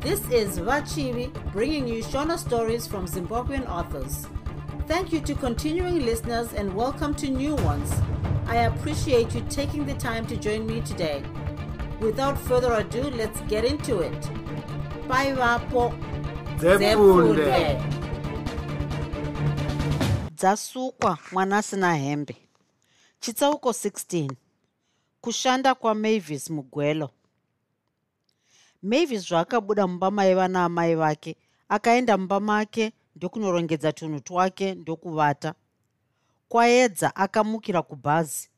This is Vachivi bringing you Shona stories from Zimbabwean authors. Thank you to continuing listeners and welcome to new ones. I appreciate you taking the time to join me today. Without further ado, let's get into it. Bye, Vapo. Zefunde. dzasukwa mwana asina hembe chitsauko 16 kushanda kwamavis mugwelo mavis zvaakabuda mumba maiva naamai vake. Akaenda mumba make ndokunorongedza tunhu twake ndokuvata. Kwaedza akamukira kubhazi.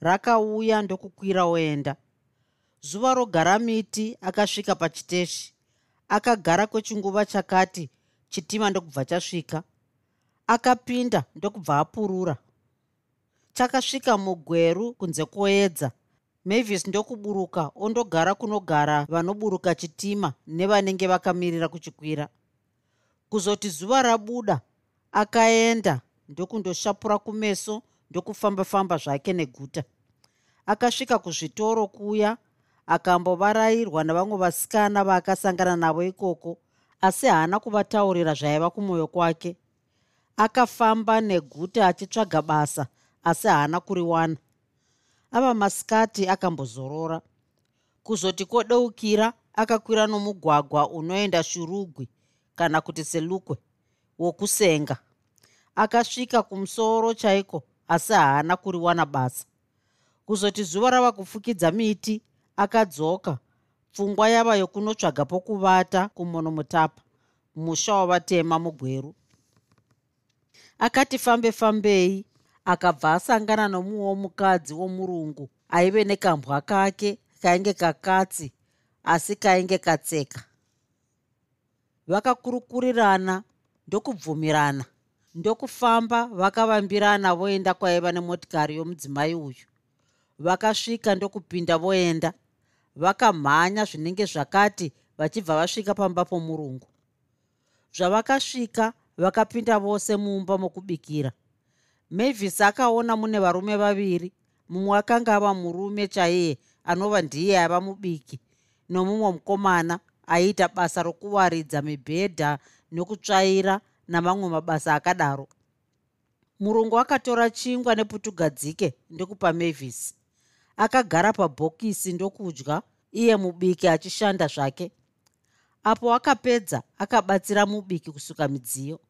Rakauya ndokukwira oenda. Zuva rogara miti akasvika pachiteshi. Akagara kwechinguva chakati chitima ndokubva chasvika. Akapinda ndokubva apurura. Chakasvika mugweru kunze kwoedza mavis ndokuburuka ondogara kunogara vanoburuka chitima nevanenge vakamirira kuchikwira. Kuzoti zuva rabuda akaenda ndokundoshapura kumeso ndokufamba-famba zvake neguta. Akasvika kuzvitoro kuya akambovarayirwa navamwe vasikana vaakasangana navo ikoko asi haana kuvataurira zvaiva kumwoyo kwake. Akafamba neguta achitsvaga basa asi haana kuriwana ava masikati akambozorora. Kuzoti kodeukira akakwira nomugwagwa unoenda shurugwi kana kuti selukwe wokusenga. Akasvika kumusoro chaiko asi haana kuriwana basa. Kuzoti zuva rava kufukidza miti akadzoka. Pfungwa yava yokunotsvaga pokuvata kumonomutapa musha wavatema mugweru. Akati fambe fambei akabva asangana nomumwewo mukadzi womurungu aive nekambwa kake kainge kakatsi asi kainge katseka. Vakakurukurirana ndokubvumirana ndokufamba vakavambirana voenda kwaiva nemotikari yomudzimai uyu. Vakasvika ndokupinda voenda vakamhanya zvinenge zvakati vachibva vasvika pamba pomurungu zvavakasvika vakapinda vose mumba mokubikira mavis akaona mune varume vaviri. Mumwe akanga ava murume chaiye anova ndiye ava mubiki nomumwe mukomana aiita basa rokuwaridza mibhedha nokutsvaira namamwe mabasa akadaro. Murungu akatora chingwa neputugadzike ndokupa mavis. Akagara pabhokisi ndokudya iye mubiki achishanda zvake. Apo akapedza akabatsira mubiki kusuka midziyo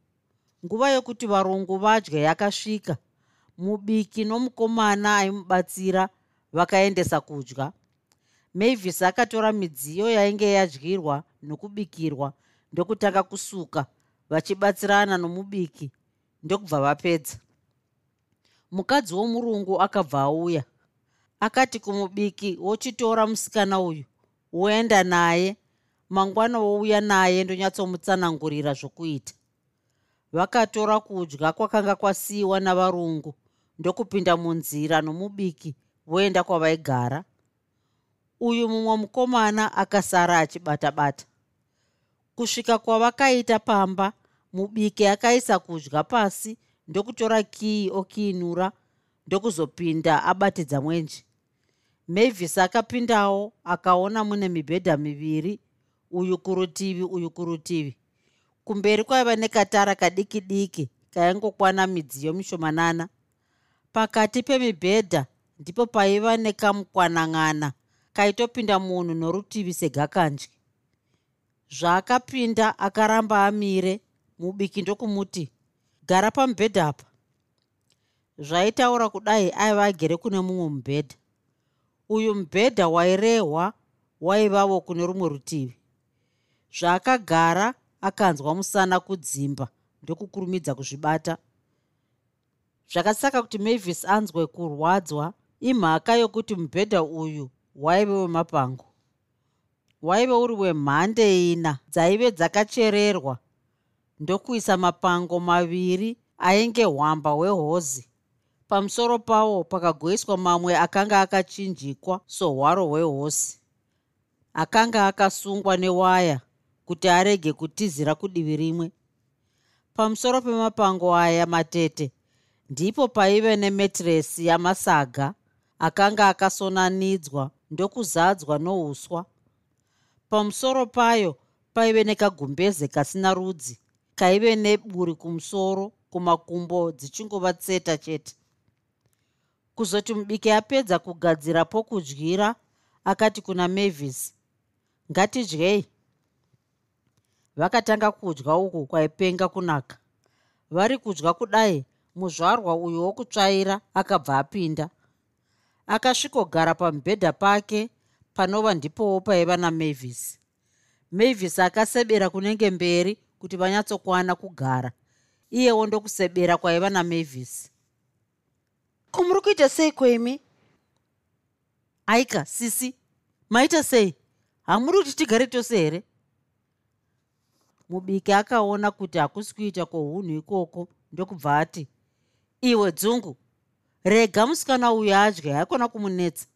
nguva yokuti varungu vadye yakasvika. Mubiki nomukomana aimubatsira vakaendesa kudya. Mavis akatora midziyo yainge yadyirwa nokubikirwa ndokutanga kusuka vachibatsirana nomubiki ndokubva vapedza. Mukadzi womurungu akabva auya. Akati kumubiki wochitora musikana uyu woenda naye. Mangwana wouya naye ndonyatsomutsanangurira zvokuita vakatora kudya kwakanga kwasiyiwa navarungu ndokupinda munzira nomubiki voenda kwavaigara. Uyu mumwe mukomana akasara achibata-bata. Kusvika kwavakaita pamba mubiki akaisa kudya pasi ndokutora kii okiinura ndokuzopinda abatidza mwenje. Mavis akapindawo akaona mune mibhedha miviri uyu kurutivi uyu kurutivi kumberi kwaiva nekatara kadiki diki kaingokwana midziyo mishomanana pakati pemibhedha ndipo paiva nekamukwanang'ana kaitopinda munhu norutivi segakandyi zvaakapinda akaramba amire mubiki ndokumuti gara pamubhedha apa. Zvaitaura kudai aiva agere kune mumwe mubhedha. Uyu mubhedha wairehwa waivavo kune rumwe rutivi. Zvaakagara akanzwa musana kudzimba ndokukurumidza kuzvibata. Zvakasaka kuti mavis anzwe kurwadzwa imhaka yokuti mubhedha uyu waive wemapango. Waive uri wemhande ina dzaive dzakachererwa ndokuisa mapango maviri ainge hwamba hwehozi. Pamusoro pawo pakagoiswa mamwe akanga akachinjikwa sohwaro hwehosi akanga akasungwa newaya kuti arege kutizira kudivi rimwe. Pamusoro pemapango aya matete ndipo paive nemetiresi yamasaga akanga akasonanidzwa ndokuzadzwa nouswa pamusoro payo paive nekagumbeze kasina rudzi kaive neburi kumusoro kumakumbo dzichingova tseta chete. Kuzoti mubiki apedza kugadzira pokudyira akati kuna mavis ngatidyei vakatanga kudya uku kwaipenga kunaka. Vari kudya kudai muzvarwa uyu wokutsvaira akabva apinda. Akasvikogara pamubhedha pake panova ndipowo paiva namavis. Mavis akasebera kunenge mberi kuti vanyatsokwana kugara iyewo ndokusebera kwaiva namavis. Kumuri kuita sei kwemi? Aika sisi maita sei? Hamuri kuti tigare tose here mubiki akaona kuti hakusi kuita kwounhu ikoko ndokubva ati iwe dzungu rega musikana uyu adye haikona kumunetsa.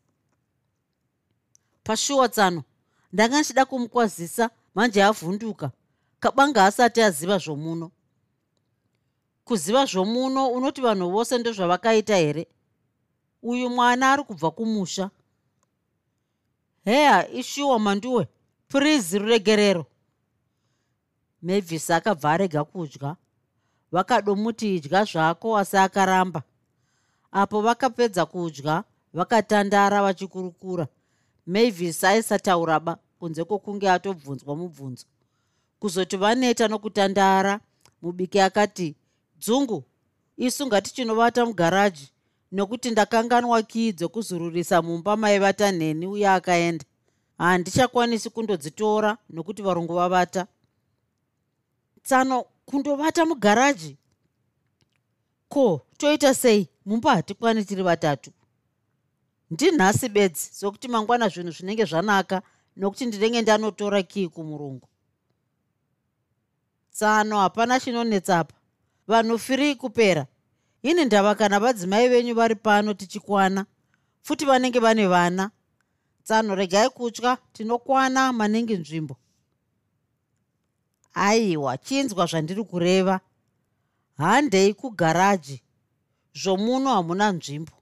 Pashuwa tsano ndanga ndichida kumukwazisa manje avhunduka kabanga asati aziva zvomuno. Kuziva zvomuno unoti vanhu vose ndozvavakaita here? Uyu mwana ari kubva kumusha? Heya ishuwa manduwe purizi ruregerero mavis akabva arega kudya. Vakadomuti idya zvako asi akaramba. Apo vakapedza kudya vakatandara vachikurukura. Mavis aisatauraba kunze kwokunge atobvunzwa mubvunzo. Kuzoti vaneta nokutandara mubiki akati dzungu isu ngatichinovata mugaraji nokuti ndakanganwa kii dzokuzururisa mumba maivata nheni uye akaenda. Handichakwanisi kundodzitora nokuti varungu vavata tsano kundovata mugaraji? Ko toita sei? Mumba hatikwani tiri vatatu. Ndinhasi bedzi sokuti mangwana zvinhu zvinenge zvanaka nokuti ndinenge ndanotora kii kumurungu. Tsano hapana chinonetsapa vanhu firii kupera. Ini ndava kana vadzimai venyu vari pano tichikwana futi vanenge vane vana. Tsano regai kutya. Tinokwana manenge nzvimbo aiwa chinzwa zvandiri kureva. Handei kugaraji? Zvomuno hamuna nzvimbo.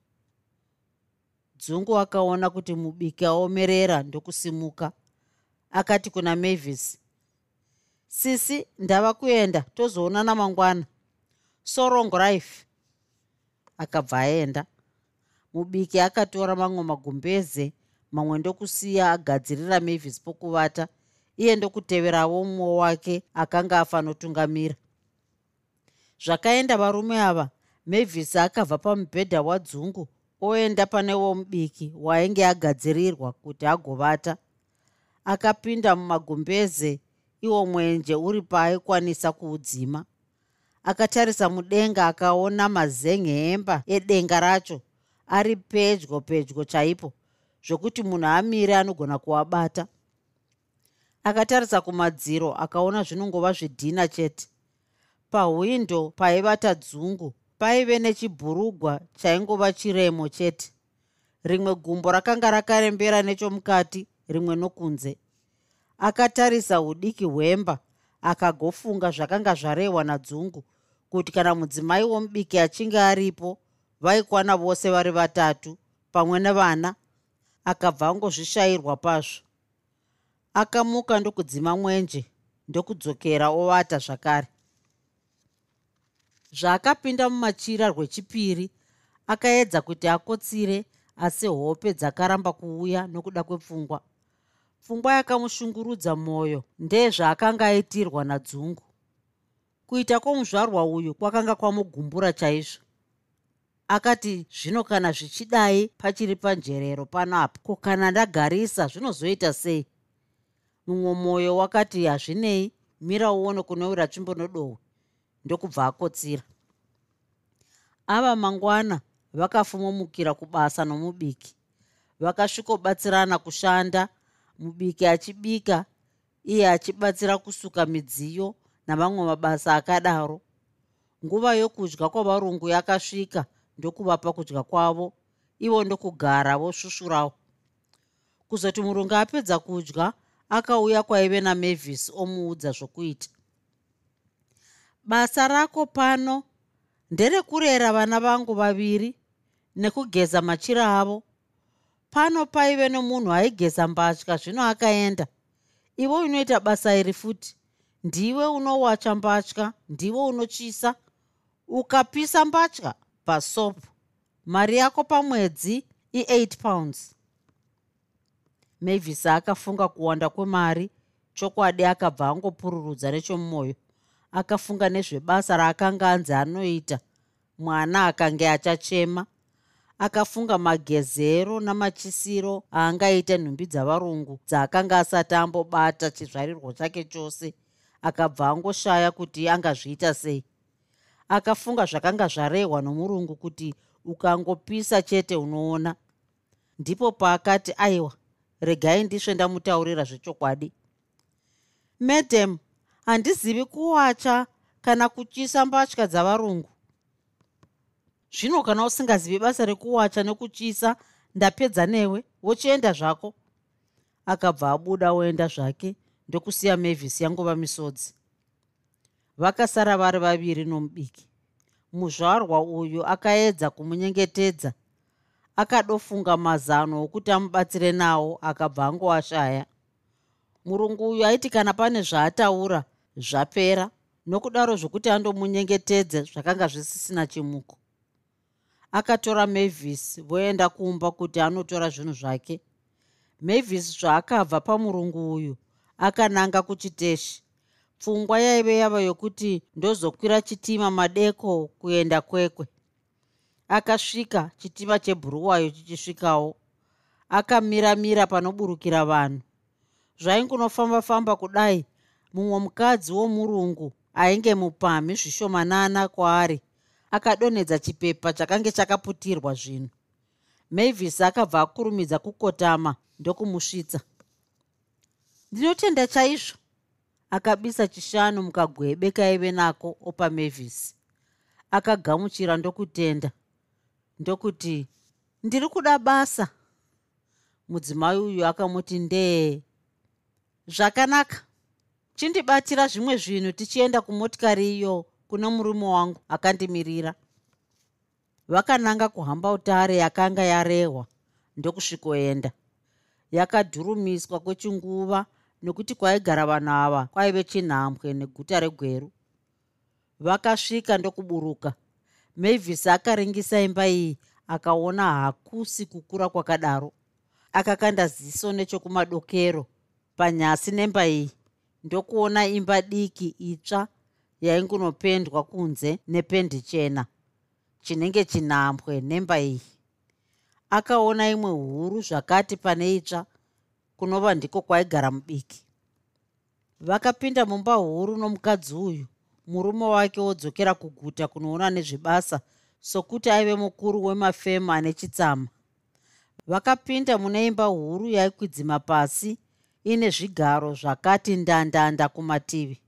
Dzungu akaona kuti mubiki aomerera ndokusimuka. Akati kuna mavis sisi ndava kuenda tozoonana mangwana sorong rife akabva aenda. Mubiki akatora mamwe magumbeze mamwe ndokusiya agadzirira mavis pokuvata iye ndokuteverawo mumwe wake akanga afanotungamira. Zvakaenda varume ava mavis akabva pamubhedha wadzungu oenda panewo mubiki waainge agadzirirwa kuti agovata. Akapinda mumagumbeze iwo mwenje uri paaikwanisa kuudzima. Akatarisa mudenga akaona mazenghemba edenga racho ari pedyo pedyo chaipo zvokuti munhu amire anogona kuabata akatarisa kumadziro akaona zvinongova zvidhina chete. Pahwindo paivata dzungu paive nechibhurugwa chaingova chiremo chete. Rimwe gumbo rakanga rakarembera nechomukati rimwe nokunze. Akatarisa udiki hwemba akagofunga zvakanga zvarehwa nadzungu kuti kana mudzimai womubiki achinge aripo vaikwana vose vari vatatu pamwe nevana akabva angozvishayirwa pazvo akamuka ndokudzima mwenje ndokudzokera ovata zvakare. Zvaakapinda mumachira rwechipiri akaedza kuti akotsire asi hope dzakaramba kuuya nokuda kwepfungwa. Pfungwa yakamushungurudza mwoyo ndezvaakanga aitirwa nadzungu. Kuita kwomuzvarwa uyu kwakanga kwamugumbura chaizvo. Akati zvino kana zvichidai pachiri panjerero pano apa ko kana ndagarisa zvinozoita sei mumwe mwoyo wakati hazvinei mira uone kunowira tsvimbo nodohwe ndokubva akotsira. Ava mangwana vakafumomukira kubasa nomubiki. Vakasvikobatsirana kushanda mubiki achibika iye achibatsira kusuka midziyo namamwe mabasa akadaro. Nguva yokudya kwavarungu yakasvika ndokuvapa kudya kwavo ivo ndokugara vosvushurawo kuzoti murungu apedza kudya akauya kwaive namavis omuudza zvokuita. Basa rako pano nderekurera vana vangu vaviri nekugeza machira avo. Pano paive nomunhu aigeza mbatya zvino akaenda. Iwe unoita basa iri futi. Ndiwe unowacha mbatya ndiwe unochisa. Ukapisa mbatya pasopu mari yako pamwedzi i8 pounds mavis akafunga kuwanda kwemari chokwadi akabva angopururudza nechomumwoyo akafunga nezvebasa raakanga anzi anoita. Mwana akange achachema. Akafunga magezero namachisiro aangaita nhumbi dzavarungu dzaakanga asati ambobata chizvarirwo chake chose. Akabva angoshaya kuti angazviita sei. Akafunga zvakanga zvarehwa nomurungu kuti ukangopisa chete unoona. Ndipo paakati aiwa regai ndisve ndamutaurira zvechokwadi. Madam handizivi kuwacha kana kuchisa mbatya dzavarungu. Zvino kana usingazivi basa rekuwacha nekuchisa ndapedza newe wochienda zvako. Akabva abuda oenda zvake ndokusiya mavis yangova misodzi. Vakasara vari vaviri nomubiki. Muzvarwa uyu akaedza kumunyengetedza akadofunga mazano okuti amubatsire nawo akabva angoashaya. Murungu uyu aiti kana pane zvaataura zvapera nokudaro zvokuti andomunyengetedze zvakanga zvisisina chimuko. Akatora mavis voenda kumba kuti anotora zvinhu zvake. Mavis zvaakabva pamurungu uyu akananga kuchiteshi. Pfungwa yaive yava yokuti ndozokwira chitima madeko kuenda kwekwe akasvika chitima chebhuruwayo chichisvikawo. Akamira-mira panoburukira vanhu. Zvaingunofamba-famba kudai mumwe mukadzi womurungu ainge mupamhi zvishomanana kwaari akadonhedza chipepa chakange chakaputirwa zvinhu. Mavis akabva akurumidza kukotama ndokumusvitsa. Ndinotenda chaizvo? Akabisa chishanu mukagwebe kaive nako opa mavis. Akagamuchira ndokutenda ndokuti ndiri kuda basa. Mudzimai uyu akamuti ndee zvakanaka. Chindibatira zvimwe zvinhu tichienda kumotikari iyo kuna murume wangu akandimirira. Vakananga kuhamba utare yakanga yarehwa ndokusvikoenda. Yakadhurumiswa kwechinguva nokuti kwaigara vanhu ava kwaive chinhambwe neguta regweru. Vakasvika ndokuburuka mavis akaringisa imba iyi akaona hakusi kukura kwakadaro. Akakanda ziso nechokumadokero panyasi nemba iyi. Ndokuona imba diki itsva yaingunopendwa kunze nependi chena chinenge chinhambwe nemba iyi. Akaona imwe huru zvakati pane itsva kunova ndiko kwaigara mubiki vakapinda mumba huru nomukadzi uyu murume wake wodzokera kuguta kunoona nezvebasa sokuti aive mukuru wemafemu ane chitsama. Vakapinda mune imba huru yaikwidzima pasi ine zvigaro zvakati ndandanda kumativi.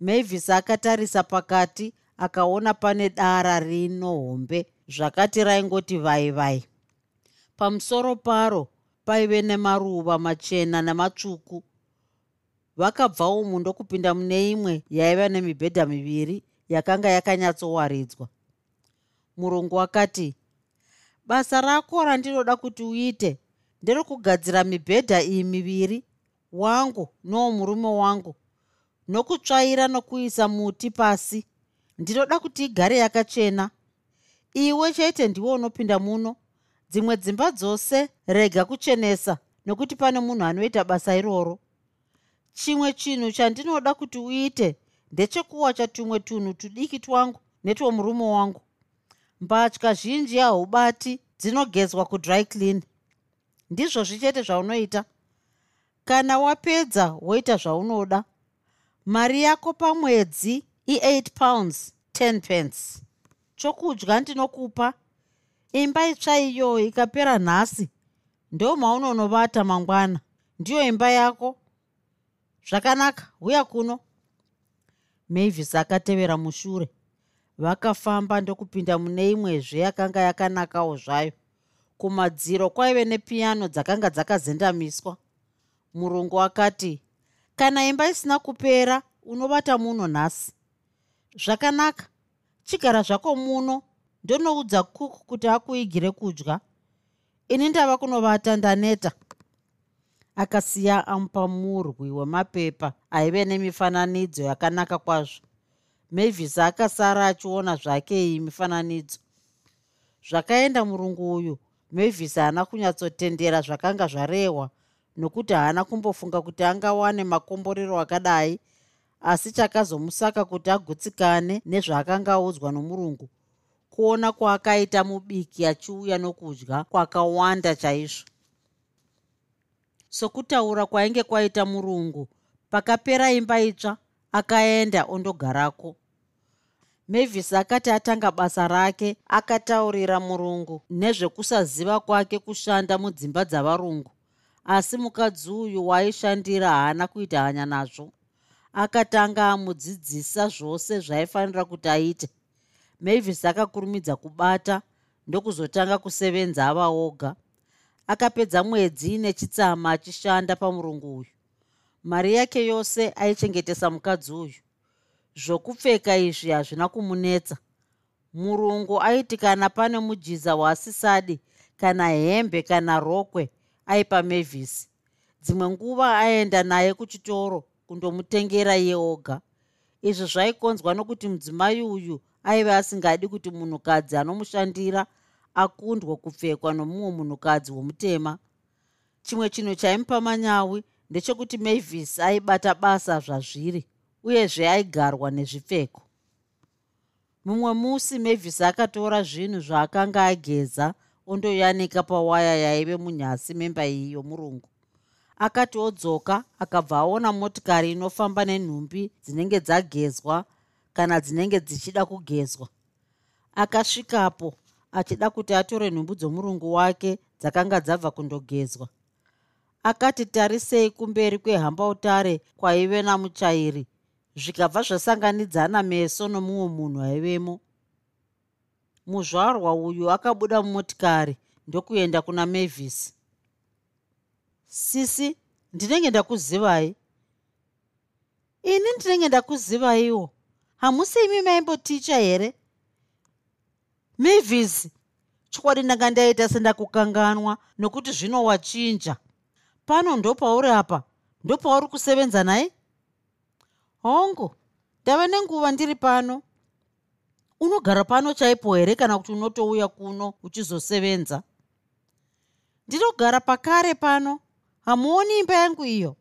Mavis akatarisa pakati akaona pane dara rino hombe zvakati raingoti vaivai pamusoro paro paive nemaruva machena nematsvuku vakabva umu ndokupinda mune imwe yaiva nemibhedha miviri yakanga yakanyatsowaridzwa murungu akati basa rako randinoda kuti uite nderokugadzira mibhedha iyi miviri wangu nowo murume wangu nokutsvaira nokuisa muti pasi. Ndinoda kuti igare yakachena. Iwe chete ndiwe unopinda muno. Dzimwe dzimba dzose rega kuchenesa nokuti pane munhu anoita basa iroro chimwe chinhu chandinoda kuti uite ndechekuwacha tumwe tunhu tudiki twangu netwomurume wangu. Mbatya zhinji haubati dzinogezwa kudry clean. Ndizvozvi chete zvaunoita. Kana wapedza woita zvaunoda. Mari yako pamwedzi i8 pounds 10 pence. Chokudya ndinokupa. Imba itsva iyo ikapera nhasi. Ndo maunonovata mangwana. Ndiyo imba yako zvakanaka. Uya kuno. Mavis akatevera mushure. Vakafamba ndokupinda mune imwezve yakanga yakanakawo zvayo. Kumadziro kwaive nepiyano dzakanga dzakazendamiswa. Murungu akati kana imba isina kupera unovata muno nhasi. Zvakanaka. Chigara zvako muno. Ndonoudza cook kuti akuigire kudya. Ini ndava kunovata ndaneta akasiya amupa murwi wemapepa aive nemifananidzo yakanaka kwazvo. Mavis akasara achiona zvake iyi mifananidzo. Zvakaenda murungu uyu mavis haana kunyatsotendera zvakanga zvarehwa nokuti haana kumbofunga kuti angawane makomborero akadai asi chakazomusaka kuti agutsikane nezvaakanga audzwa nomurungu. Kuona kwaakaita mubiki achiuya nokudya kwakawanda chaizvo sokutaura kwainge kwaita murungu. Pakapera imba itsva akaenda ondogarako. Mavis akati atanga basa rake akataurira murungu nezvekusaziva kwake kushanda mudzimba dzavarungu. Asi mukadzi uyu waaishandira haana kuita hanya nazvo. Akatanga amudzidzisa zvose zvaifanira kuti aite. Mavis akakurumidza kubata ndokuzotanga kusevenza ava oga akapedza mwedzi nechitsama achishanda pamurungu uyu. Mari yake yose aichengetesa mukadzi uyu. Zvokupfeka izvi hazvina kumunetsa. Murungu aiti kana pane mujiza waasisadi kana hembe kana rokwe aipa mavhisi dzimwe nguva aenda naye kuchitoro kundomutengera iye oga. Izvi zvaikonzwa nokuti mudzimai uyu aiva asingadi kuti munhukadzi anomushandira akundwa kupfekwa nomumwe munhukadzi womutema. Chimwe chinhu chaimupa manyawi ndechekuti mavis aibata basa zvazviri uyezve aigarwa nezvipfeko. Mumwe musi mavis akatora zvinhu zvaakanga ageza ondoyanika pawaya yaive munyasi memba iyi yomurungu. Akati odzoka akabva aona motikari inofamba nenhumbi dzinenge dzagezwa kana dzinenge dzichida kugezwa. Akasvikapo achida kuti atore nhumbi dzomurungu wake dzakanga dzabva kundogezwa. Akati tarisei kumberi kwehambautare kwaive namuchairi. Zvikabva zvasanganidzana meso nomumwe munhu aivemo. Muzvarwa uyu akabuda mumotikari ndokuenda kuna mavis. Sisi ndinenge ndakuzivai? Ini ndinenge ndakuzivaiwo. Hamusi imi maimboticha here mavis chokwadi ndanga ndaita sendakukanganwa nokuti zvino wachinja. Pano ndopauri apa? Ndopauri kusevenza naye hongu ndava nenguva ndiri pano. Unogara pano chaipo here kana kuti unotouya kuno uchizosevenza? Ndinogara pakare pano. Hamuoni imba yangu iyo.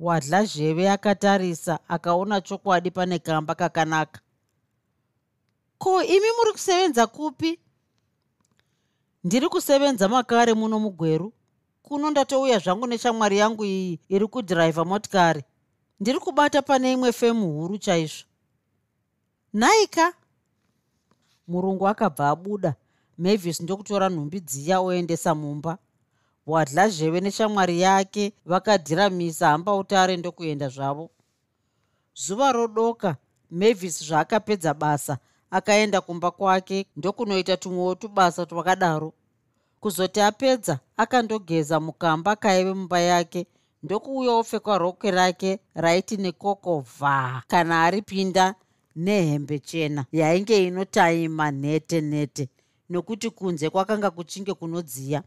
Wadla zheve akatarisa akaona chokwadi pane kamba kakanaka ko imi muri kusevenza kupi? Ndiri kusevenza makare muno mugweru. Kuno ndatouya zvangu neshamwari yangu iyi iri kudhiraivha motikari. Ndiri kubata pane imwe femu huru chaizvo. Nhaika murungu akabva abuda. Mavis ndokutora nhumbi dziya oendesa mumba. Wadla zheve neshamwari yake vakadhiramisa hamba utare ndokuenda zvavo. Zuva rodoka mavis zvaakapedza basa akaenda kumba kwake ndokunoita tumwewo tubasa twakadaro. Kuzoti apedza akandogeza mukamba kaive mumba yake ndokuuya opfekwa rokwe rake raiti nekoko vha kana aripinda nehembe chena yainge inotaima nhete nhete nokuti kunze kwakanga kuchinge kunodziya.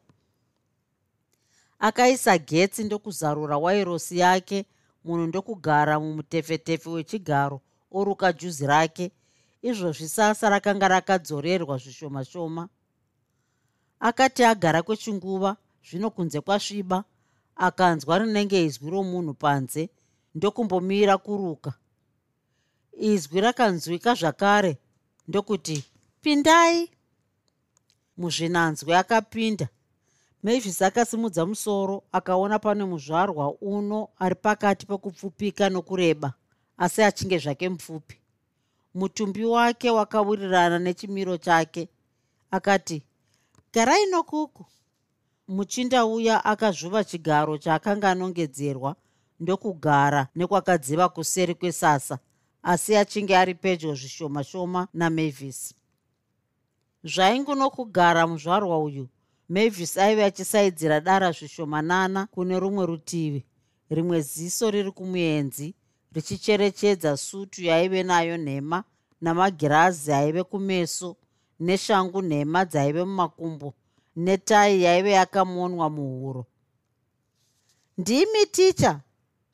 Akaisa getsi ndokuzarura wairosi yake munhu ndokugara mumutefetefe wechigaro oruka juzi rake izvozvi sasa rakanga rakadzorerwa zvishoma shoma akati agara kwechinguva zvino kunze kwasviba akanzwa rinenge izwi romunhu panze ndokumbomira kuruka. Izwi rakanzwika zvakare ndokuti pindai! Muzvinanzwi akapinda. Mavis akasimudza musoro akaona pane muzvarwa uno ari pakati pekupfupika nokureba asi achinge zvake mupfupi mutumbi wake wakawirirana nechimiro chake. Akati garai nokuku. Muchinda uya akazvuva chigaro chaakanga anongedzerwa ndokugara nekwakadziva kuseri kwesasa asi achinge ari pedyo zvishoma shoma namavis. Zvaingunokugara muzvarwa uyu mavis aive achisaidzira dara zvishomanana kune rumwe rutivi rimwe ziso riri kumuenzi richicherechedza sutu yaive nayo nhema namagirazi aive kumeso neshangu nhema dzaive mumakumbo netai yaive yakamonwa muhuro. Ndimi ticha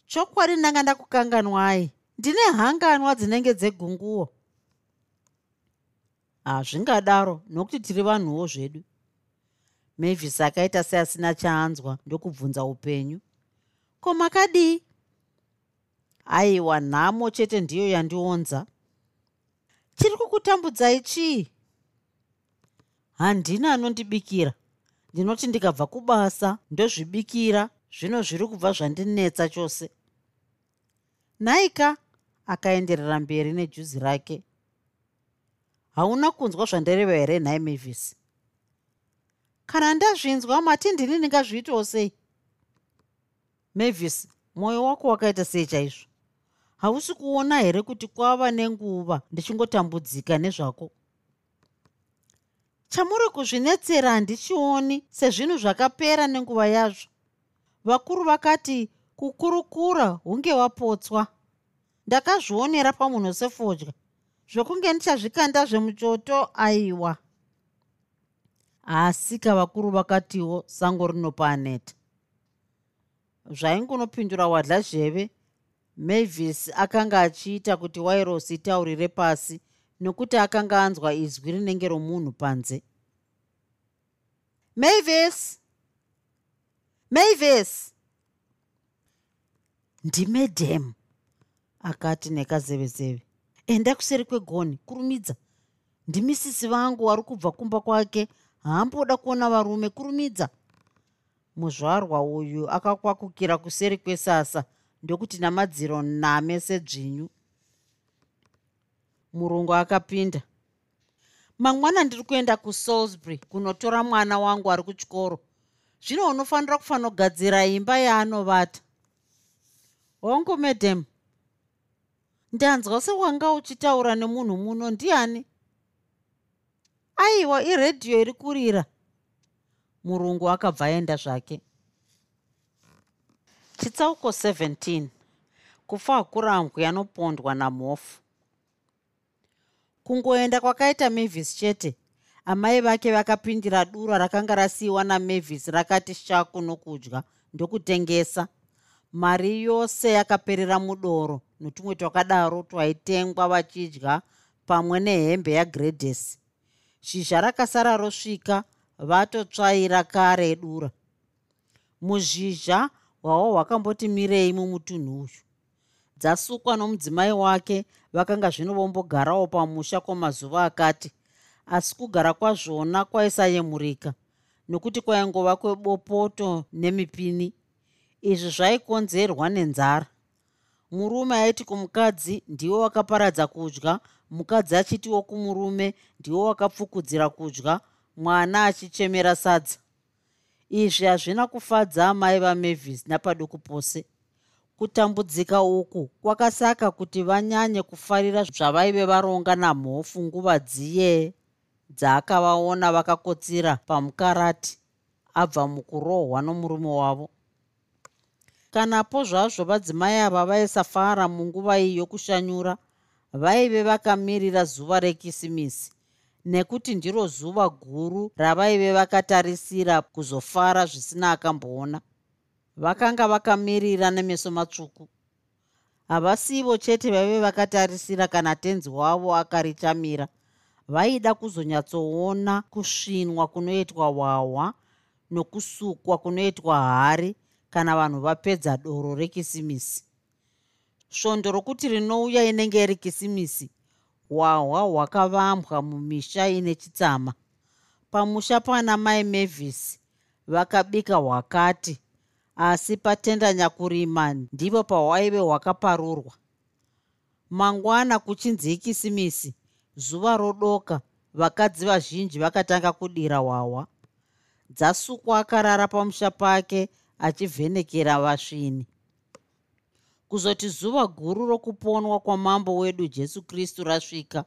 chokwadi ndanga ndakukanganwai ndine hanganwa dzinenge dzegunguo hazvingadaro nokuti tiri vanhuwo zvedu. Mavis akaita seasina chaanzwa ndokubvunza upenyu. Ko makadii aiwa nhamo chete ndiyo yandionza chiri kukutambudzai chii handina anondibikira. Ndinoti ndikabva kubasa ndozvibikira. Zvino zviri kubva zvandinetsa chose. Nhaika akaenderera mberi nejuzi rake. Hauna kunzwa zvandareva here nhai mavis? Kana ndazvinzwa mati ndini ndingazviitawo sei? Mavis mwoyo wako wakaita sei chaizvo hausi kuona here kuti kwava nenguva ndichingotambudzika nezvako? Chamuri kuzvinetsera handichioni sezvinhu zvakapera nenguva yazvo? Vakuru vakati kukurukura hunge wapotswa. Ndakazvionera pamunhu sefodya zvokunge ndichazvikanda zvemuchoto aiwa. Asi kavakuru vakatiwo sango rinopaaneta zvaingunopindura wadla zheve mavis akanga achiita kuti wairosi itaurire pasi nokuti akanga anzwa izwi rinenge romunhu panze. Mavis! Mavis! Ndimedhem! Akati nekazevezeve enda kuseri kwegoni kurumidza. Ndimisisi vangu wari kubva kumba kwake haamboda kuona varume kurumidza. Muzvarwa uyu akakwakukira kuseri kwesasa ndokuti namadziro name sedzvinyu. Murungu akapinda. Mangwana ndiri kuenda kusalisbury kunotora mwana wangu ari kuchikoro. Zvino unofanira kufanogadzira imba yaanovata hongu madam ndanzwa sewanga uchitaura nemunhu muno ndiani? Aiwa iredhiyo iri kurira murungu akabva aenda zvake chitsauko 17 kufa hakurambwi anopondwa namhofu kungoenda kwakaita mavis chete amai vake vakapindira dura rakanga rasiyiwa namavis rakati shaku nokudya ndokutengesa. Mari yose yakaperera mudoro notumwe twakadaro twaitengwa vachidya pamwe nehembe yagredesi shizha rakasara rosvika vatotsvaira kare dura. Muzhizha hwavo hwakamboti mirei mumutunhu uyu? Dzasukwa nomudzimai wake vakanga zvino vombogarawo pamusha kwamazuva akati asi kugara kwazvona kwaisayemurika nokuti kwaingova kwebopoto nemipini. Izvi zvaikonzerwa nenzara. Murume aiti kumukadzi ndiwo wakaparadza kudya. Mukadzi achitiwo kumurume ndiwo wakapfukudzira kudya. Mwana achichemera sadza izvi hazvina kufadza amai vamavis napaduku pose. Kutambudzika uku kwakasaka kuti vanyanye kufarira zvavaive varonga namhofu nguva dziye dzaakavaona vakakotsira pamukarati abva mukurohwa nomurume wavo. Kanapo zvazvo vadzimai ava vaisafara munguva iyi yokushanyura vaive vakamirira zuva rekisimisi nekuti ndiro zuva guru ravaive vakatarisira kuzofara zvisina akamboona. Vakanga vakamirira nemeso matsvuku. Havasivo chete vaive vakatarisira kana tenzi wavo akarichamira vaida kuzonyatsoona kusvinwa kunoitwa hwahwa nokusukwa kunoitwa hari kana vanhu vapedza doro rekisimisi. Svondo rokuti rinouya inenge iri kisimisi hwahwa hwakavambwa mumisha ine chitsama. Pamusha pana mai mavis vakabika hwakati asi patenda nyakurima ndipo pahwaive hwakaparurwa. Mangwana kuchinzi ikisimisi zuva rodoka vakadzi vazhinji vakatanga kudira hwahwa. Dzasukwa akarara pamusha pake achivhenekera vasvini kuzoti zuva guru rokuponwa kwamambo wedu jesu kristu rasvika.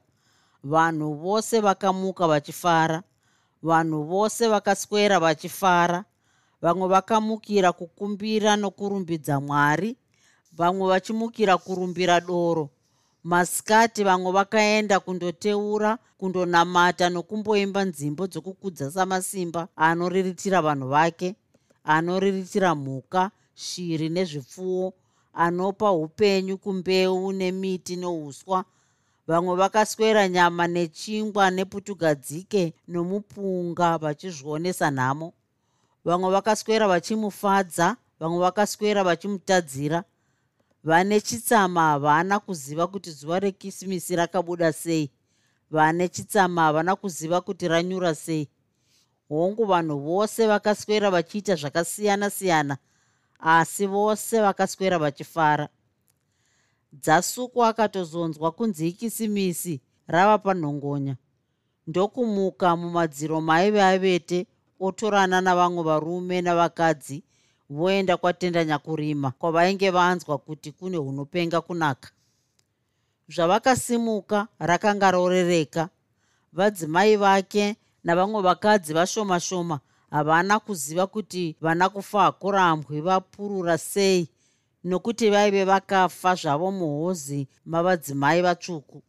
Vanhu vose vakamuka vachifara. Vanhu vose vakaswera vachifara. Vamwe vakamukira kukumbira nokurumbidza mwari. Vamwe vachimukira kurumbira doro. Masikati vamwe vakaenda kundoteura kundonamata nokumboimba nzimbo dzokukudza samasimba anoriritira vanhu vake anoriritira mhuka shiri nezvipfuwo anopa upenyu kumbeu nemiti nouswa vamwe vakaswera nyama nechingwa neputugadzike nomupunga vachizvionesa nhamo. Vamwe vakaswera vachimufadza vamwe vakaswera vachimutadzira. Vane chitsama havana kuziva kuti zuva rekisimisi rakabuda sei. Vane chitsama havana kuziva kuti ranyura sei. Hongu vanhu vose vakaswera vachiita zvakasiyana-siyana asi vose vakaswera vachifara. Dzasuku akatozonzwa kunzi ikisimisi rava panhongonya. Ndokumuka mumadziro maive avete otorana navamwe varume navakadzi voenda kwatenda nyakurima kwavainge vanzwa kuti kune hunopenga kunaka. Zvavakasimuka rakanga rorereka. Vadzimai vake navamwe vakadzi vashoma shoma havana kuziva kuti vana kufa hakurambwi vapurura sei. Nokuti vaive vakafa zvavo muhozi mavadzimai vatsvuku.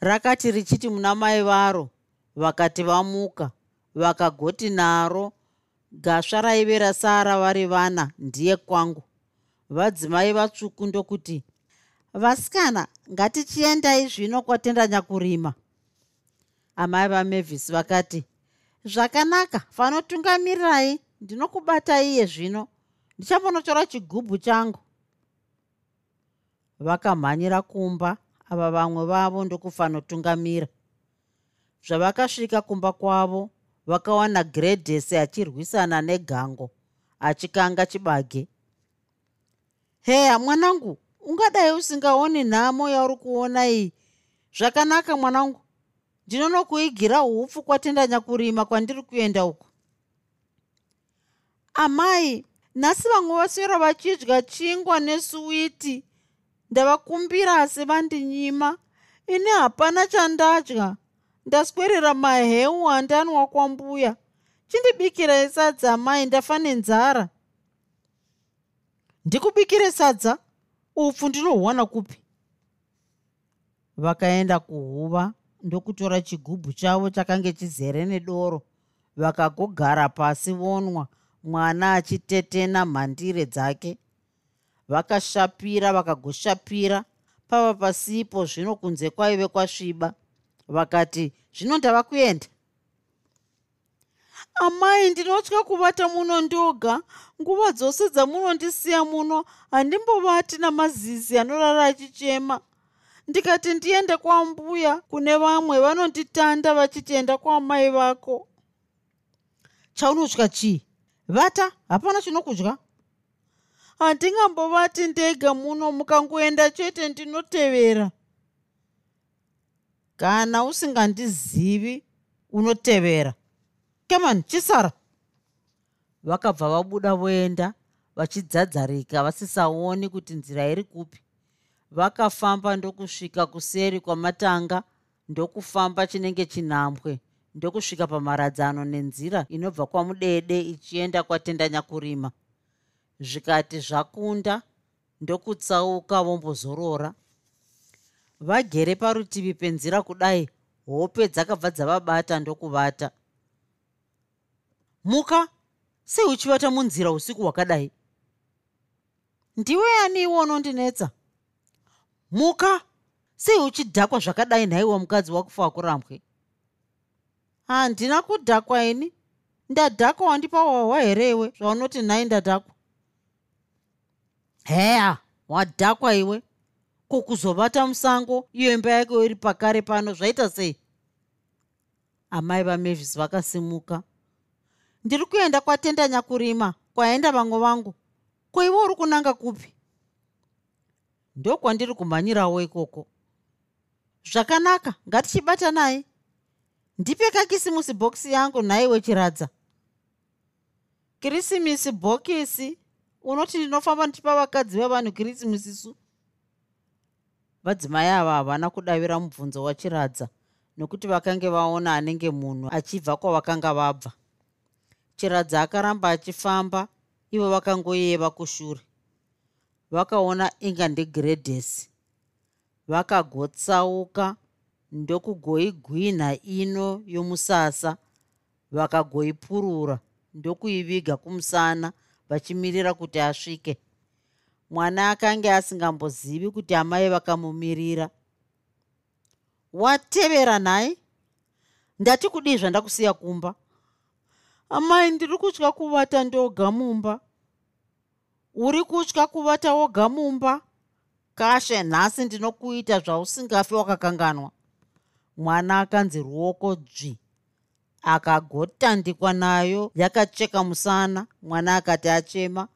Rakati richiti muna mai varo vakati vamuka vakagoti naro gasva raive rasara vari vana ndiye kwangu. Vadzimai vatsvuku ndokuti vasikana ngatichiendai zvino kwatenda nyakurima. Amai vamevhisi vakati zvakanaka. Fanotungamirirai. Ndinokubatai iye zvino. Ndichambonotora chigubhu changu. Vakamhanyira kumba. Ava vamwe vavo ndokufanotungamira. Zvavakasvika kumba kwavo vakawana gredhesi achirwisana negango achikanga chibage. Heya mwanangu ungadai usingaoni nhamo yauri kuona iyi. Zvakanaka mwanangu ndinonokuigira upfu kwatenda nyakurima kwandiri kuenda uku amai nhasi vamwe vaswera vachidya chingwa nesuwiti ndavakumbira asi vandinyima. Ini hapana chandadya. Ndaswerera maheu handanwa kwambuya chindibikirai sadza amai ndafa nenzara ndikubikire sadza? Upfu ndinohuwana kupi? Vakaenda kuhuva ndokutora chigubhu chavo chakange chizere nedoro. Vakagogara pasi vonwa mwana achitetena mhandire dzake. Vakashapira vakagoshapira. Pava pasipo zvino kunze kwaive kwasviba. Vakati zvino ndava kuenda. Amai ndinotya kuvata muno ndoga. Nguva dzose dzamunondisiya muno handimbovati namazizi anorara achichema ndikati ndiende kwambuya kune vamwe vanonditanda vachitienda kwamai vako. Chaunotya chii? Vata? Hapana chinokudya? Handingambovati ndega muno mukangoenda chete ndinotevera. Kana usingandizivi unotevera. Kemani chisara. Vakabva vabuda voenda vachidzadzarika vasisaoni kuti nzira iri kupi vakafamba ndokusvika kuseri kwamatanga ndokufamba chinenge chinhambwe ndokusvika pamaradzano nenzira inobva kwamudede ichienda kwatenda nyakurima. Zvikati zvakunda ndokutsauka vombozorora. Vagere parutivi penzira kudai hope dzakabva dzavabata ndokuvata. Muka sei uchivata munzira usiku hwakadai? Ndiwe ani iwo unondinetsa muka? Sei uchidhakwa zvakadai nhaiwa mukadzi wakufa wakurambwe handina kudhakwa ini. Ndadhakwa wandipa wahwa here iwe zvaunoti nhai ndadhakwa. Heya wadhakwa iwe. Kukuzovata musango iyo imba yake iri pakare pano zvaita sei? Amai vamavis vakasimuka. Ndiri kuenda kwatenda nyakurima kwaenda vamwe vangu. Koivo uri kunanga kupi ndokwandiri kumhanyirawo ikoko. Zvakanaka ngatichibatanai. Ndipe kakisimusi bhokisi yangu nhai wechiradza kirisimisi bhokisi unoti ndinofamba ndichipa vakadzi vevanhu kirisimisi su? Vadzimai ava havana kudavira mubvunzo wachiradza nokuti vakange vaona anenge munhu achibva kwavakanga vabva. Chiradza akaramba achifamba ivo vakangoyeva kushure vakaona inga ndegiredhesi vakagotsauka ndokugoigwinha ino yomusasa. Vakagoipurura ndokuiviga kumusana vachimirira kuti asvike. Mwana akange asingambozivi kuti amai vakamumirira. Watevera nhai? Ndati kudii zvandakusiya kumba? Amai ndiri kutya kuvata ndoga mumba uri kutya kuvata woga mumba? Kashe nhasi ndinokuita zvausingafi wakakanganwa. Mwana akanzi ruoko dzvi akagotandikwa nayo yakacheka musana. Mwana akati achema.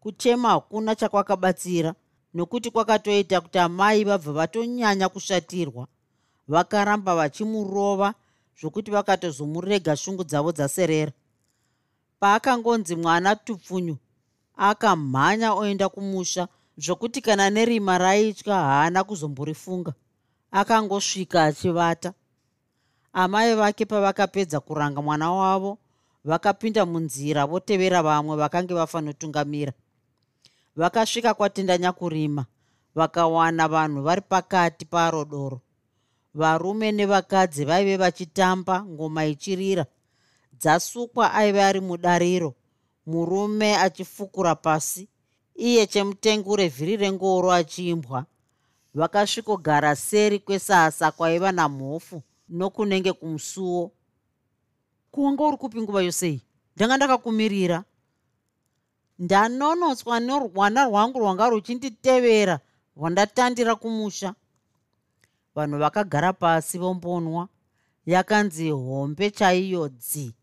Kuchema hakuna chakwakabatsira nokuti kwakatoita kuti amai vabva vatonyanya kushatirwa. Vakaramba vachimurova zvokuti vakatozomurega shungu dzavo dzaserera. Paakangonzi mwana tupfunyu akamhanya oenda kumusha zvokuti kana nerima raitya haana kuzomborifunga. Akangosvika achivata. Amai vake pavakapedza kuranga mwana wavo vakapinda munzira votevera vamwe vakange vafanotungamira. Vakasvika kwatenda nyakurima vakawana vanhu vari pakati paro doro varume nevakadzi vaive vachitamba ngoma ichirira. Dzasukwa aive ari mudariro murume achifukura pasi. Iye chemutengure vhiri rengoro achiimbwa. Vakasvikogara seri kwesasa kwaiva namhofu nokunenge kumusuwo. Kuwanga uri kupi nguva yosei ndanga ndakakumirira. Ndanonotswa norwana rwangu rwanga ruchinditevera rwandatandira kumusha. Vanhu vakagara pasi vombonwa. Yakanzi hombe chaiyo dzi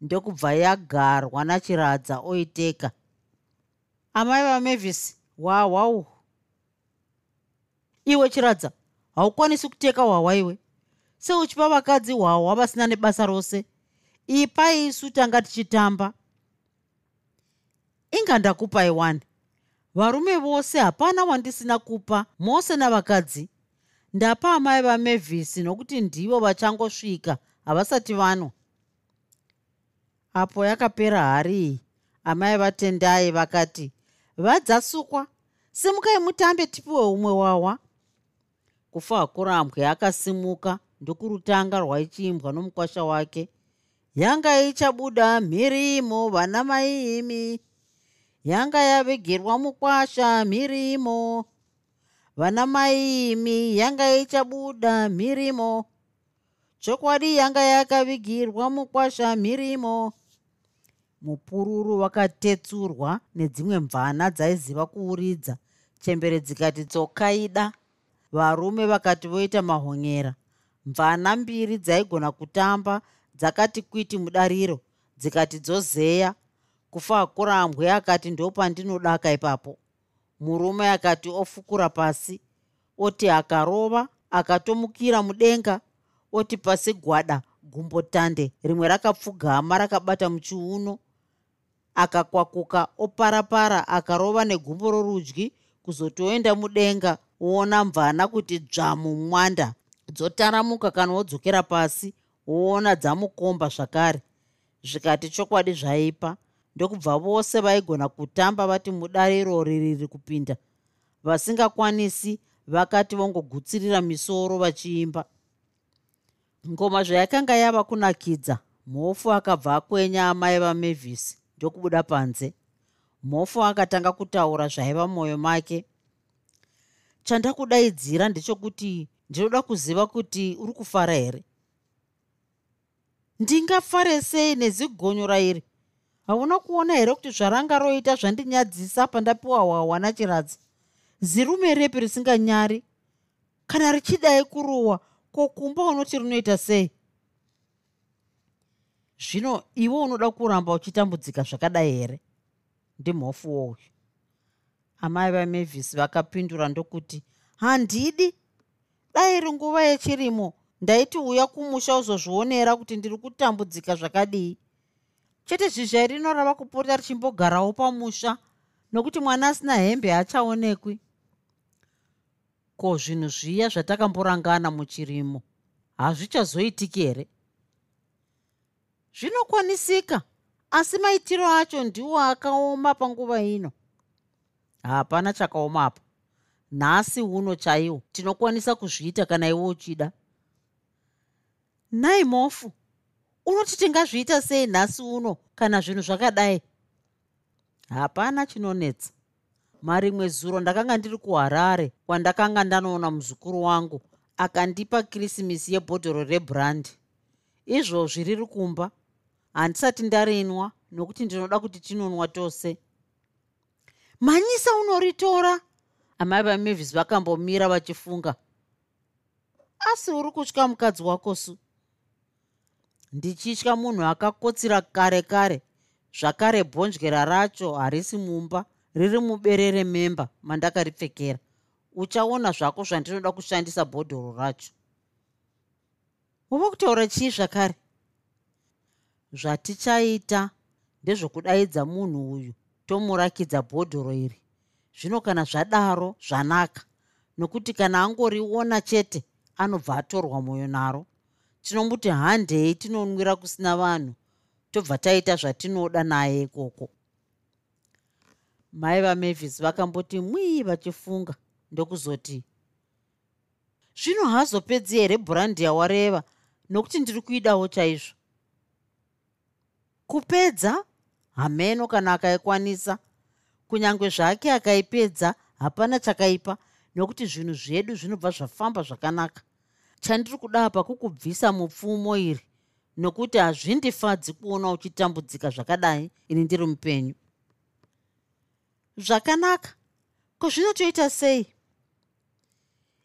ndokubva yagarwa nachiradza oiteka. Amai vamavhisi wahwau iwe chiradza haukwanisi kuteka hwahwa iwe. Seuchipa vakadzi hwahwa vasina nebasa rose. Ipai isu tanga tichitamba. Inga ndakupai wani. Varume vose hapana wandisina kupa mose navakadzi ndapa amai vamevhisi nokuti ndivo vachangosvika havasati vanwa apo yakapera hari. Iyi amai vatendai vakati vadzasukwa simukai mutambe tipiwe umwe wawa. Kufa hakurambwe akasimuka ndokurutanga rwaichiimbwa nomukwasha wake. Yanga ichabuda mhirimo vana maihimi yanga yavigerwa mukwasha mhirimo vana maihimi yanga ichabuda mhirimo chokwadi yanga yakavigirwa mukwasha mhirimo mupururu wakatetsurwa nedzimwe mvana dzaiziva kuuridza. Chembere dzikati tsokaida varume vakati voita mahonyera. Mvana mbiri dzaigona kutamba dzakati kwiti mudariro dzikati dzozeya. Kufa kurambwe akati ndopandinodaka ipapo. Murume akati ofukura pasi oti akarova akatomukira mudenga oti pasi gwada gumbotande rimwe rakapfugama rakabata muchiuno akakwakuka oparapara akarova negumbo rorudyi kuzotoenda mudenga woona mvana kuti dzvamu mwanda. Dzotaramuka kana wodzokera pasi woona dzamukomba zvakare. Zvikati chokwadi zvaipa ndokubva vose vaigona kutamba vati mudariro ririri kupinda. Vasingakwanisi vakati vongogutsirira misoro vachiimba. Ngoma zvayakanga yava kunakidza mhofu akabva akwenya amai vamavhisi ndokubuda panze. Mhofu akatanga kutaura zvaiva mwoyo make. Chandakudaidzira ndechokuti ndinoda kuziva kuti uri kufara here? Ndingafare sei nezigonyo rairi? Hauna kuona here kuti zvaranga roita zvandinyadzisa pandapiwa hwahwa nachiradzi zirume repi risinganyari? Kana richidai kurohwa kokumba unoti rinoita sei zvino iwe unoda kuramba uchitambudzika zvakadai here? Ndimhofu wouyu amai vamavhisi vakapindura ndokuti handidi. Dai iri nguva yechirimo. Ndaiti uya kumusha uzozvionera kuti ndiri kutambudzika zvakadii. Chete zhizha rinorava kupota richimbogarawo pamusha nokuti mwana asina hembe haachaonekwi. Ko zvinhu zviya zvatakamborangana muchirimo? Hazvichazoitiki here zvinokwanisika asi maitiro acho ndiwo akaoma panguva ino. Hapana chakaomapo nhasi uno chaiwo tinokwanisa kuzviita kana iwe uchida. Nhai mofu unoti tingazviita sei nhasi uno kana zvinhu zvakadai? Hapana chinonetsa. Marimwe zuro ndakanga ndiri kuharare kwandakanga ndanoona muzukuru wangu akandipa krisimisi yebhodhoro rebrandi izvozvi riri kumba handisati ndarinwa nokuti ndinoda kuti tinonwa tose. Manyisa unoritora. Amai vamavis vakambomira vachifunga. Asi uri kutya mukadzi wako su? Ndichitya munhu akakotsira kare kare. Zvakare bhonjera racho harisi mumba riri muberere memba mandakaripfekera. Uchaona zvako zvandinoda kushandisa bhodhoro racho. Uva kutaura chii zvakare zvatichaita ndezvokudaidza munhu uyu tomurakidza bhodhoro iri. Zvino kana zvadaro zvanaka. Nokuti kana angoriona chete anobva atorwa mwoyo naro. Tinomuti handei tinonwira kusina vanhu. Tobva taita zvatinoda naye ikoko. Mai vamavis vakamboti mwii vachifunga. Ndokuzoti zvino hazopedzi here bhurandi yawareva? Nokuti ndiri kuidawo chaizvo kupedza hameno kana akaikwanisa. Kunyange zvake akaipedza hapana chakaipa nokuti zvinhu zvedu zvinobva zvafamba zvakanaka. Chandiri kuda apa kukubvisa mupfumo iri nokuti hazvindifadzi kuona uchitambudzika zvakadai ini ndiri mupenyu. Zvakanaka. Ko zvinotoita sei?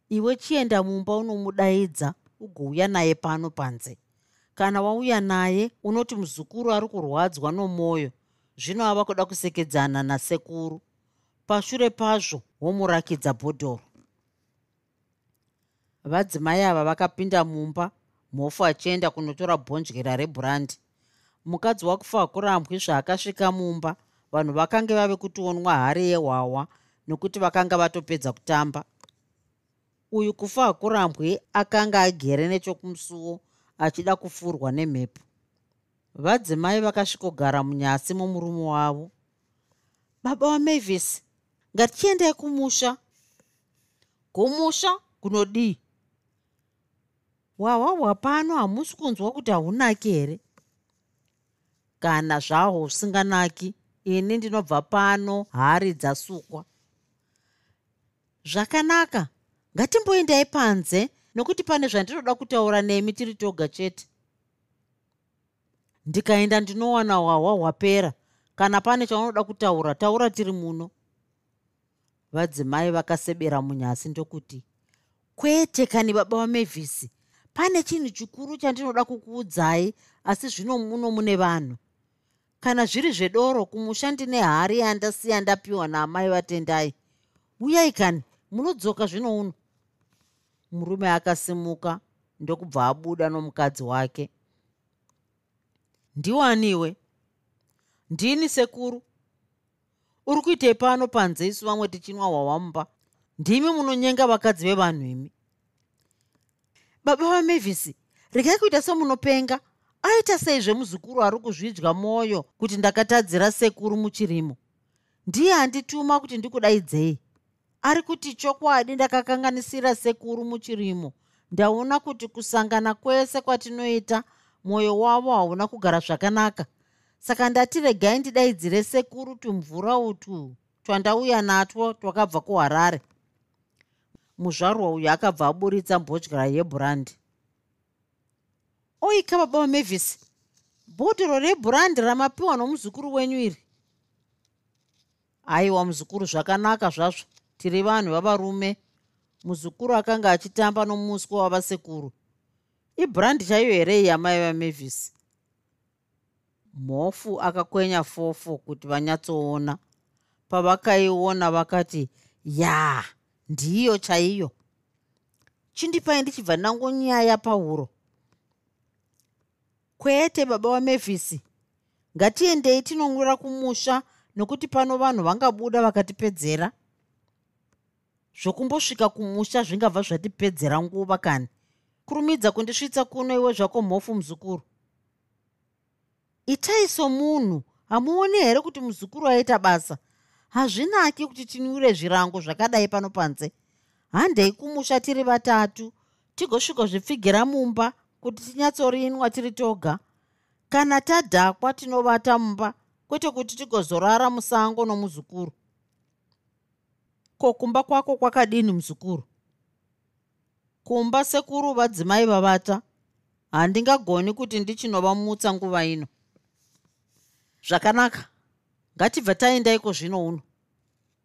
Iwe chienda mumba unomudaidza ugouya naye pano panze kana wauya naye unoti muzukuru ari kurwadzwa nomwoyo zvino ava kuda kusekedzana nasekuru. Pashure pazvo womurakidza bhodhoro. Vadzimai ava vakapinda mumba mhofu achienda kunotora bhonjera rebhurandi mukadzi wakufa akurambwi zvaakasvika mumba vanhu vakange vave kutionwa hari yehwahwa nokuti vakanga vatopedza kutamba. Uyu kufa akurambwi akanga agere nechokumusuwo achida kufurwa nemhepo. Vadzimai vakasvikogara munyasi momurume wavo. Baba wamavis ngatichiendai kumusha. Kumusha kunodii? Wahwahwa pano hamusi kunzwa kuti haunaki here? Kana zvahwo usinganaki ini ndinobva pano hari dzasukwa. Zvakanaka ngatimboendai panze nokuti pane zvandinoda kutaura nemi tiri toga chete. Ndikaenda ndinowana hwahwa hwapera. Kana pane chaunoda kutaura taura tiri muno. Vadzimai vakasebera munyasi ndokuti kwete kani baba vamevhisi pane chinhu chikuru chandinoda kukuudzai asi zvino muno mune vanhu. Kana zviri zvedoro kumusha ndine hari yandasiya ndapiwa naamai vatendai. Uyai kani munodzoka zvino uno murume akasimuka ndokubva abuda nomukadzi wake. Ndiwaniwe? Ndini sekuru? Uri kuitei pano panze isu vamwe tichinwa hwawamumba ndimi munonyenga vakadzi vevanhu imi. Baba vamavhisi regai kuita semunopenga. Aita seizve muzukuru ari kuzvidya mwoyo kuti ndakatadzira sekuru muchirimo. Ndiye handituma kuti ndikudaidzei ari kuti chokwadi ndakakanganisira sekuru muchirimo. Ndaona kuti kusangana kwese kwatinoita mwoyo wavo hauna kugara zvakanaka. Saka ndati regai ndidaidzire sekuru tumvura utu twandauya natwo twakabva kuharare. Muzvarwa uyu akabva aburitsa mbodyara yebhurandi oika baba vamavhisi bhodhoro rebhurandi ramapiwa nomuzukuru wenyu iri? Aiwa muzukuru zvakanaka zvazvo tiri vanhu vavarume muzukuru akanga achitamba nomuswe wavasekuru. Ibhurandi chaiyo here yamai vamavhisi mhofu akakwenya fofo kuti vanyatsoona. Pavakaiona vakati ya ndiyo chaiyo. Chindipai ndichibva ndangonyaya pahuro. Kwete baba vamavhisi ngatiendei tinonwira kumusha nokuti pano vanhu vangabuda vakatipedzera zvokumbosvika kumusha zvingabva zvatipedzera nguva kani? Kurumidza kundisvitsa kuno iwe zvako mhofu muzukuru. Itai somunhu hamuoni here kuti muzukuru aita basa? Hazvinaki kuti tinwire zvirango zvakadai pano panze. Handei kumusha tiri vatatu tigosvika zvipfigira mumba kuti tinyatsorinwa tiri toga. Kana tadhakwa tinovata mumba kwete kuti tigozorara musango nomuzukuru ko kumba kwako kwakadini muzukuru? Kumba sekuru vadzimai vavata. Handingagoni kuti ndichinovamutsa nguva ino. Zvakanaka. Ngatibva taendaiko zvino uno.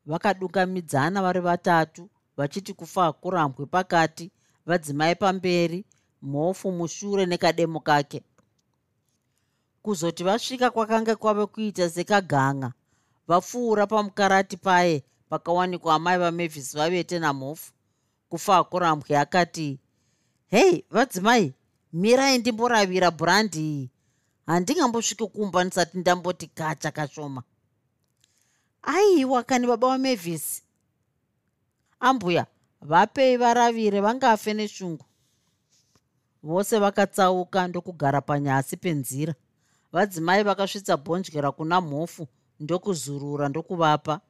Vakadungamidzana vari vatatu vachiti kufa kurambwe pakati vadzimai pamberi mhofu mushure nekademo kake. Kuzoti vasvika kwakanga kwave kuita sekaganga vapfuura pamukarati paye pakawanikwa amai vamavhisi vavete namhofu. Kufa kurambwe akati hei vadzimai mirai ndimboravira bhurandi iyi. Handingambosviki kumba ndisati ndamboti kacha kashoma. Aiwa kani baba wamavhisi ambuya vapei varavire vangafe neshungu. Vose vakatsauka ndokugara panyasi penzira. Vadzimai vakasvitsa bhonjera kuna mhofu ndokuzurura ndokuvapa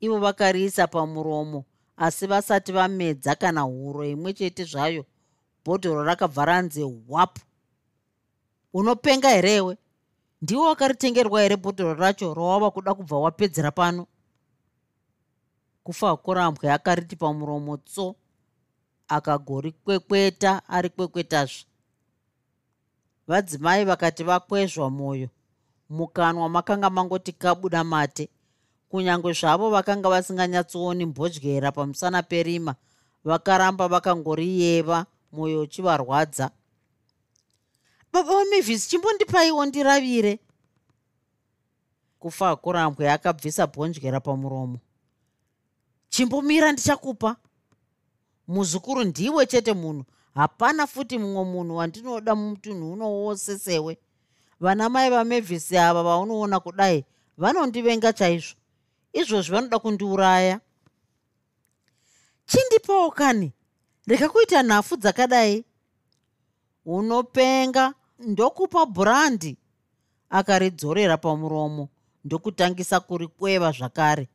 ivo vakariisa pamuromo asi vasati vamedza kana huro imwe chete zvayo bhodhoro rakabva ranze hwapu unopenga herewe ndiwo wakaritengerwa here bhodhoro racho rawava kuda kubva wapedzera pano? Kufa kurambwe akariti pamuromo tso akagorikwekweta ari kwekwetazve vadzimai vakati vakwezva mwoyo mukanwa makanga mangoti kabuda mate kunyange zvavo vakanga vasinganyatsooni mbodyoera pamusana perima vakaramba vakangoriyeva mwoyo uchivarwadza. Baba wamavhisi chimbondipaiwo ndiravire. Kufa kurambwe akabvisa bhonjera pamuromo. Chimbomira ndichakupa. Muzukuru ndiwe chete munhu hapana futi mumwe munhu wandinoda mumutunhu uno wose sewe vana mai vamavhisi ava vaunoona kudai vanondivenga chaizvo izvozvi vanoda kundiuraya. Chindipawo kani? Rega kuita nhafu dzakadai. Unopenga ndokupa bhurandi akaridzorera pamuromo ndokutangisa kurikweva zvakare.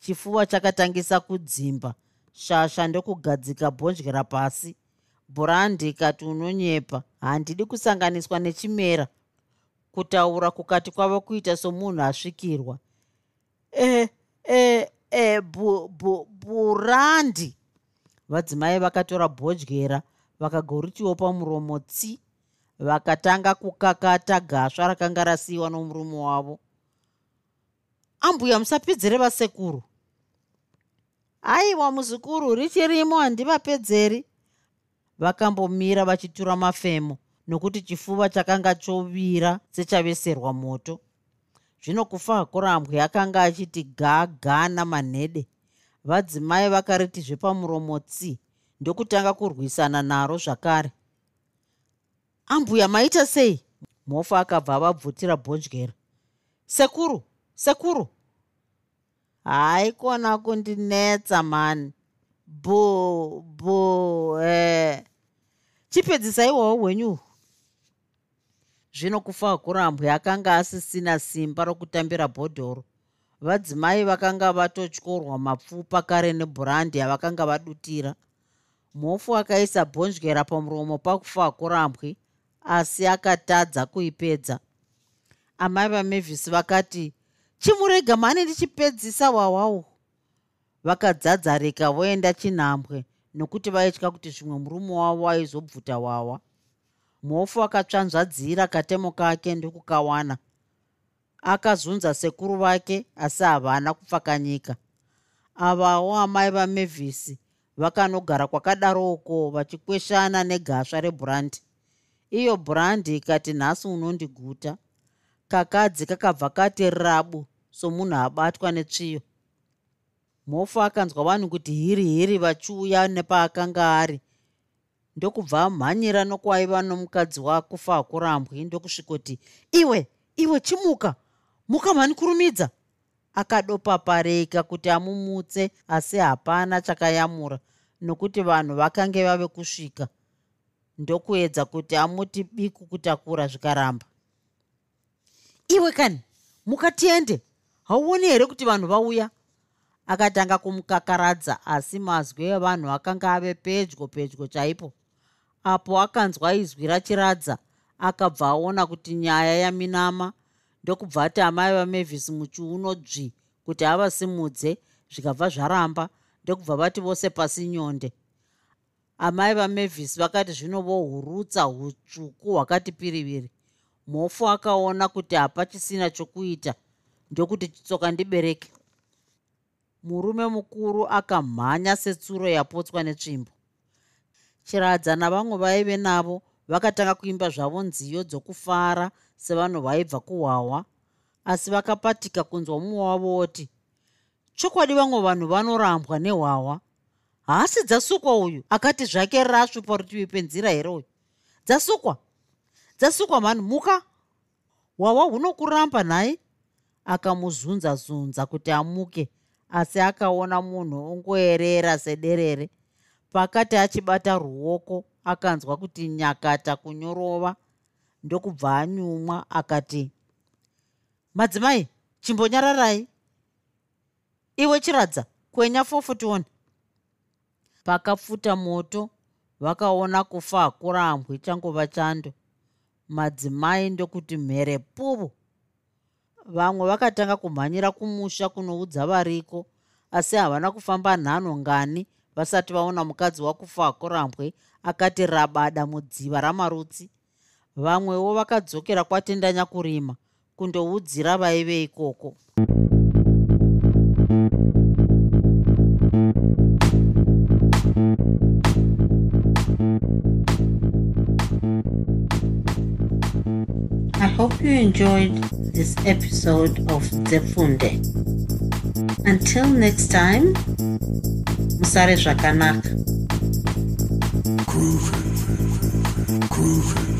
Chifuva chakatangisa kudzimba shasha ndokugadzika bhonjera pasi. Bhurandi ikati unonyepa handidi kusanganiswa nechimera. Kutaura kukati kwava kuita somunhu asvikirwa e e e bhurandi vadzimai vakatora bhodyera vakagorutiwo pamuromo tsi vakatanga kukakata gasva rakanga rasiyiwa nomurume wavo. Ambuya musapedzere vasekuru. Aiwa muzukuru richirimo handivapedzeri. Vakambomira vachitura mafemo nokuti chifuva chakanga chovira sechaveserwa moto zvino kufa kurambwe akanga achiti gaga namanhede vadzimai vakariti zvepamuromo tsi ndokutanga kurwisana naro zvakare. Ambuya maita sei? Mofa akabva avabvutira bhonjera sekuru sekuru. Haikona kundinetsa mani. Bu bu e chipedzisaiwawo hwenyu zvino kufa kurambwe akanga asisina simba rokutambira bhodhoro. Vadzimai vakanga vatotyorwa mapfupa kare nebhurandi yavakanga vadutira. Mhofu akaisa bhonjera pamuromo pakufa kurambwe asi akatadza kuipedza. Amai vamavhisi vakati chimurega mani ndichipedzisa wawawo. Vakadzadzarika voenda chinhambwe nokuti vaitya kuti zvimwe murume wavo aizobvuta wawa mhofu akatsvanzvadzira katemo kake ndokukawana. Akazunza sekuru vake asi havana kupfakanyika. Avawo amai vamavhisi vakanogara kwakadaroko vachikweshana negasva rebhurandi iyo bhurandi ikati nhasi unondiguta kakadzi kakabva kati rabu somunhu abatwa netsviyo mhofu akanzwa vanhu kuti hiri hiri vachiuya nepaakanga ari ndokubva amhanyira nokwaiva nomukadzi wakufa akurambwi ndokusvikoti iwe iwe chimuka muka mhani kurumidza. Akadopapareka kuti amumutse asi hapana chakayamura nokuti vanhu vakange vave kusvika ndokuedza kuti amuti biku kutakura zvikaramba. Iwe kani mukatiende hauoni here kuti vanhu vauya? Akatanga kumukakaradza asi mazwi evanhu akanga ave pedyo pedyo chaipo apo akanzwa izwi rachiradza akabva aona kuti nyaya yaminama ndokubva ati amai vamavis muchiuno dzvi kuti avasimudze zvikabva zvaramba. Ndokubva vati vose pasi nyonde. Amai vamavis vakati zvinovohurutsa utsvuku hwakati piriviri. Mhofu akaona kuti hapachisina chokuita ndokuti chitsoka ndibereke. Murume mukuru akamhanya setsuro yapotswa netsvimbo chiradza navamwe vaive navo vakatanga kuimba zvavo nziyo dzokufara sevanhu vaibva kuhwahwa. Asi vakapatika kunzwa mumwe wavo oti chokwadi vamwe vanhu vanorambwa nehwahwa? Haasi dzasukwa uyu? Akati zvake rasvi parutivi penzira here uyu? Dzasukwa. Dzasukwa mhani. Muka. Hwahwa hunokuramba nhai? Akamuzunza-zunza kuti amuke asi akaona munhu ongoerera sederere pakati achibata ruoko akanzwa kuti nyakata kunyorova ndokubva anyumwa akati madzimai chimbonyararai. Iwe chiradza kwenya fofutioni pakapfuta moto vakaona kufa hakurambwi changova chando. Madzimai ndokuti mhere puvu vamwe vakatanga kumhanyira kumusha kunoudza variko asi havana kufamba nhano ngani vasati vaona mukadzi wakufa hakurambwe akati rabada mudziva ramarutsi vamwewo vakadzokera kwatendanya kurima kundoudzira vaive ikoko I hope you enjoyed this episode of Zefunde. Until next time, Musare Zvakanaka. Groovy. Groovy.